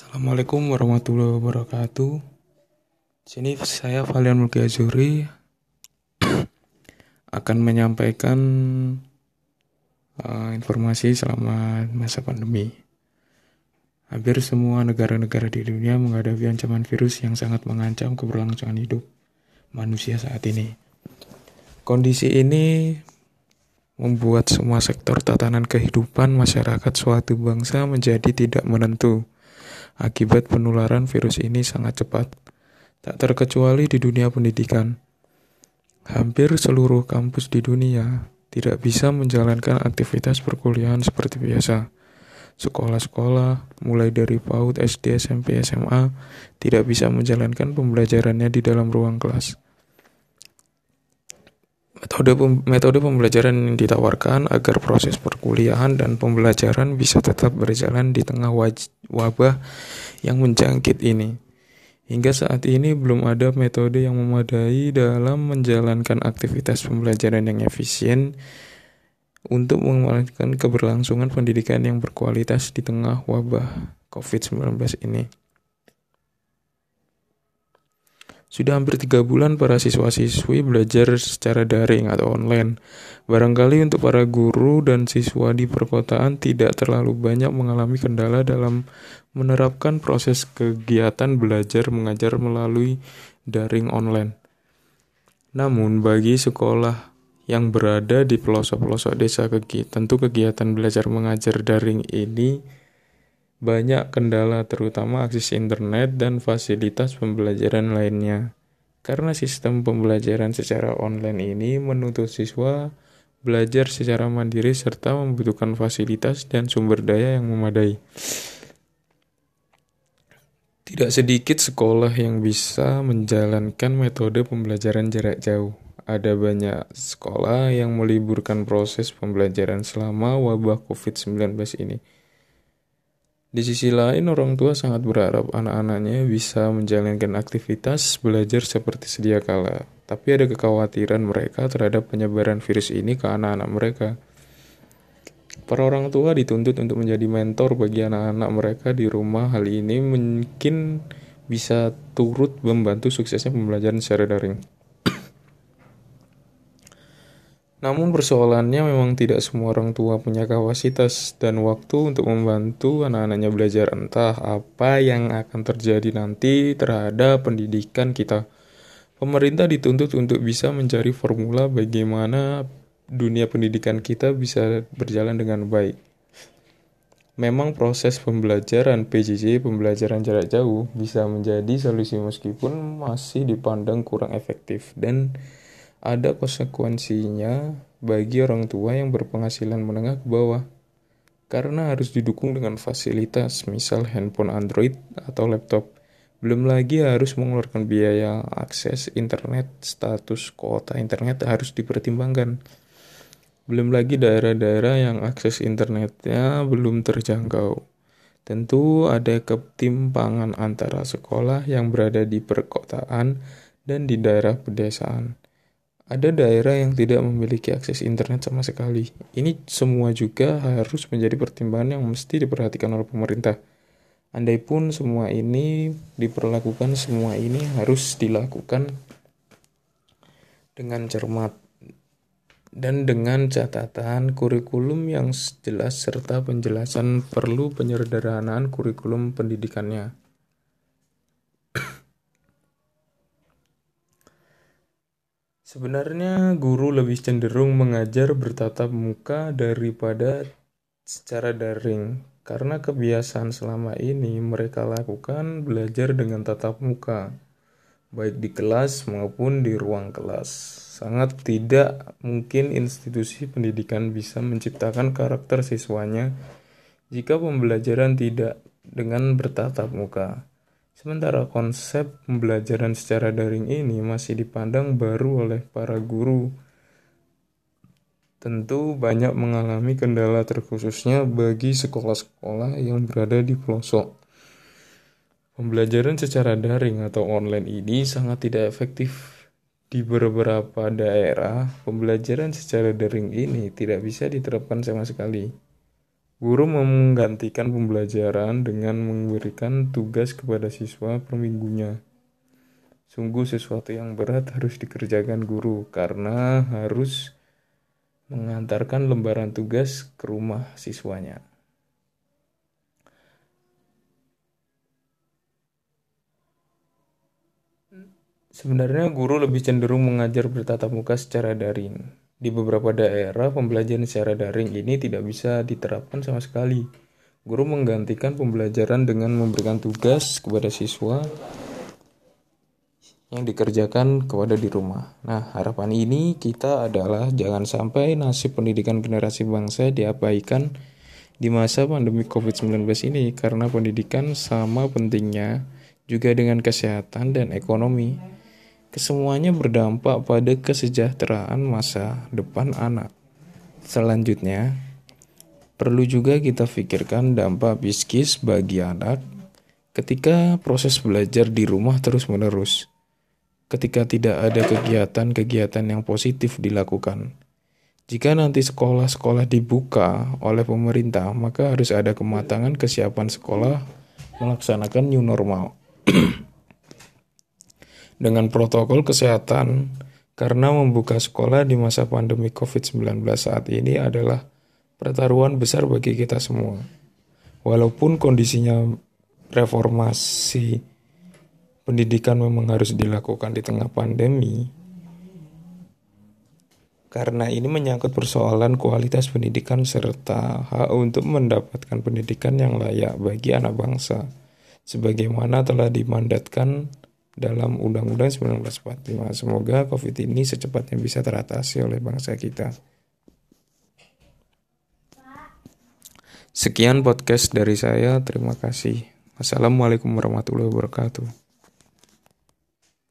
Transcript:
Assalamualaikum warahmatullahi wabarakatuh. Sini saya Valian Mulki Azuri akan menyampaikan uh, informasi selama masa pandemi. Hampir semua negara-negara di dunia menghadapi ancaman virus yang sangat mengancam keberlangsungan hidup manusia saat ini. Kondisi ini membuat semua sektor tatanan kehidupan masyarakat suatu bangsa menjadi tidak menentu. Akibat penularan virus ini sangat cepat, tak terkecuali di dunia pendidikan. Hampir seluruh kampus di dunia tidak bisa menjalankan aktivitas perkuliahan seperti biasa. Sekolah-sekolah, mulai dari PAUD, SD, SMP, SMA, tidak bisa menjalankan pembelajarannya di dalam ruang kelas. Metode, metode pembelajaran yang ditawarkan agar proses perkuliahan dan pembelajaran bisa tetap berjalan di tengah wabah yang menjangkit ini. Hingga saat ini belum ada metode yang memadai dalam menjalankan aktivitas pembelajaran yang efisien untuk memastikan keberlangsungan pendidikan yang berkualitas di tengah wabah COVID-19 ini. Sudah hampir tiga bulan para siswa-siswi belajar secara daring atau online. Barangkali untuk para guru dan siswa di perkotaan tidak terlalu banyak mengalami kendala dalam menerapkan proses kegiatan belajar mengajar melalui daring online. Namun bagi sekolah yang berada di pelosok-pelosok desa kegi. Tentu kegiatan belajar mengajar daring ini banyak kendala terutama akses internet dan fasilitas pembelajaran lainnya. Karena sistem pembelajaran secara online ini menuntut siswa belajar secara mandiri serta membutuhkan fasilitas dan sumber daya yang memadai. Tidak sedikit sekolah yang bisa menjalankan metode pembelajaran jarak jauh ada banyak sekolah yang meliburkan proses pembelajaran selama wabah COVID-19 ini. Di sisi lain, orang tua sangat berharap anak-anaknya bisa menjalankan aktivitas belajar seperti sedia kala. Tapi ada kekhawatiran mereka terhadap penyebaran virus ini ke anak-anak mereka. Para orang tua dituntut untuk menjadi mentor bagi anak-anak mereka di rumah. Hal ini mungkin bisa turut membantu suksesnya pembelajaran secara daring. Namun persoalannya memang tidak semua orang tua punya kapasitas dan waktu untuk membantu anak-anaknya belajar entah apa yang akan terjadi nanti terhadap pendidikan kita. Pemerintah dituntut untuk bisa mencari formula bagaimana dunia pendidikan kita bisa berjalan dengan baik. Memang proses pembelajaran PJJ, pembelajaran jarak jauh, bisa menjadi solusi meskipun masih dipandang kurang efektif dan ada konsekuensinya bagi orang tua yang berpenghasilan menengah ke bawah karena harus didukung dengan fasilitas misal handphone Android atau laptop. Belum lagi harus mengeluarkan biaya akses internet, status kuota internet harus dipertimbangkan. Belum lagi daerah-daerah yang akses internetnya belum terjangkau. Tentu ada ketimpangan antara sekolah yang berada di perkotaan dan di daerah pedesaan. Ada daerah yang tidak memiliki akses internet sama sekali. Ini semua juga harus menjadi pertimbangan yang mesti diperhatikan oleh pemerintah. Andai pun semua ini diperlakukan, semua ini harus dilakukan dengan cermat dan dengan catatan kurikulum yang jelas serta penjelasan perlu penyederhanaan kurikulum pendidikannya. Sebenarnya guru lebih cenderung mengajar bertatap muka daripada secara daring karena kebiasaan selama ini mereka lakukan belajar dengan tatap muka baik di kelas maupun di ruang kelas. Sangat tidak mungkin institusi pendidikan bisa menciptakan karakter siswanya jika pembelajaran tidak dengan bertatap muka. Sementara konsep pembelajaran secara daring ini masih dipandang baru oleh para guru. Tentu banyak mengalami kendala terkhususnya bagi sekolah-sekolah yang berada di pelosok. Pembelajaran secara daring atau online ini sangat tidak efektif. Di beberapa daerah, pembelajaran secara daring ini tidak bisa diterapkan sama sekali. Guru menggantikan pembelajaran dengan memberikan tugas kepada siswa per minggunya. Sungguh sesuatu yang berat harus dikerjakan guru karena harus mengantarkan lembaran tugas ke rumah siswanya. Sebenarnya guru lebih cenderung mengajar bertatap muka secara daring. Di beberapa daerah, pembelajaran secara daring ini tidak bisa diterapkan sama sekali. Guru menggantikan pembelajaran dengan memberikan tugas kepada siswa yang dikerjakan kepada di rumah. Nah, harapan ini kita adalah jangan sampai nasib pendidikan generasi bangsa diabaikan di masa pandemi COVID-19 ini karena pendidikan sama pentingnya juga dengan kesehatan dan ekonomi. Kesemuanya berdampak pada kesejahteraan masa depan anak. Selanjutnya, perlu juga kita pikirkan dampak psikis bagi anak ketika proses belajar di rumah terus-menerus. Ketika tidak ada kegiatan-kegiatan yang positif dilakukan. Jika nanti sekolah-sekolah dibuka oleh pemerintah, maka harus ada kematangan kesiapan sekolah melaksanakan new normal. dengan protokol kesehatan karena membuka sekolah di masa pandemi COVID-19 saat ini adalah pertaruhan besar bagi kita semua. Walaupun kondisinya reformasi pendidikan memang harus dilakukan di tengah pandemi, karena ini menyangkut persoalan kualitas pendidikan serta hak untuk mendapatkan pendidikan yang layak bagi anak bangsa, sebagaimana telah dimandatkan dalam Undang-Undang 1945. Semoga COVID ini secepatnya bisa teratasi oleh bangsa kita. Sekian podcast dari saya. Terima kasih. Wassalamualaikum warahmatullahi wabarakatuh.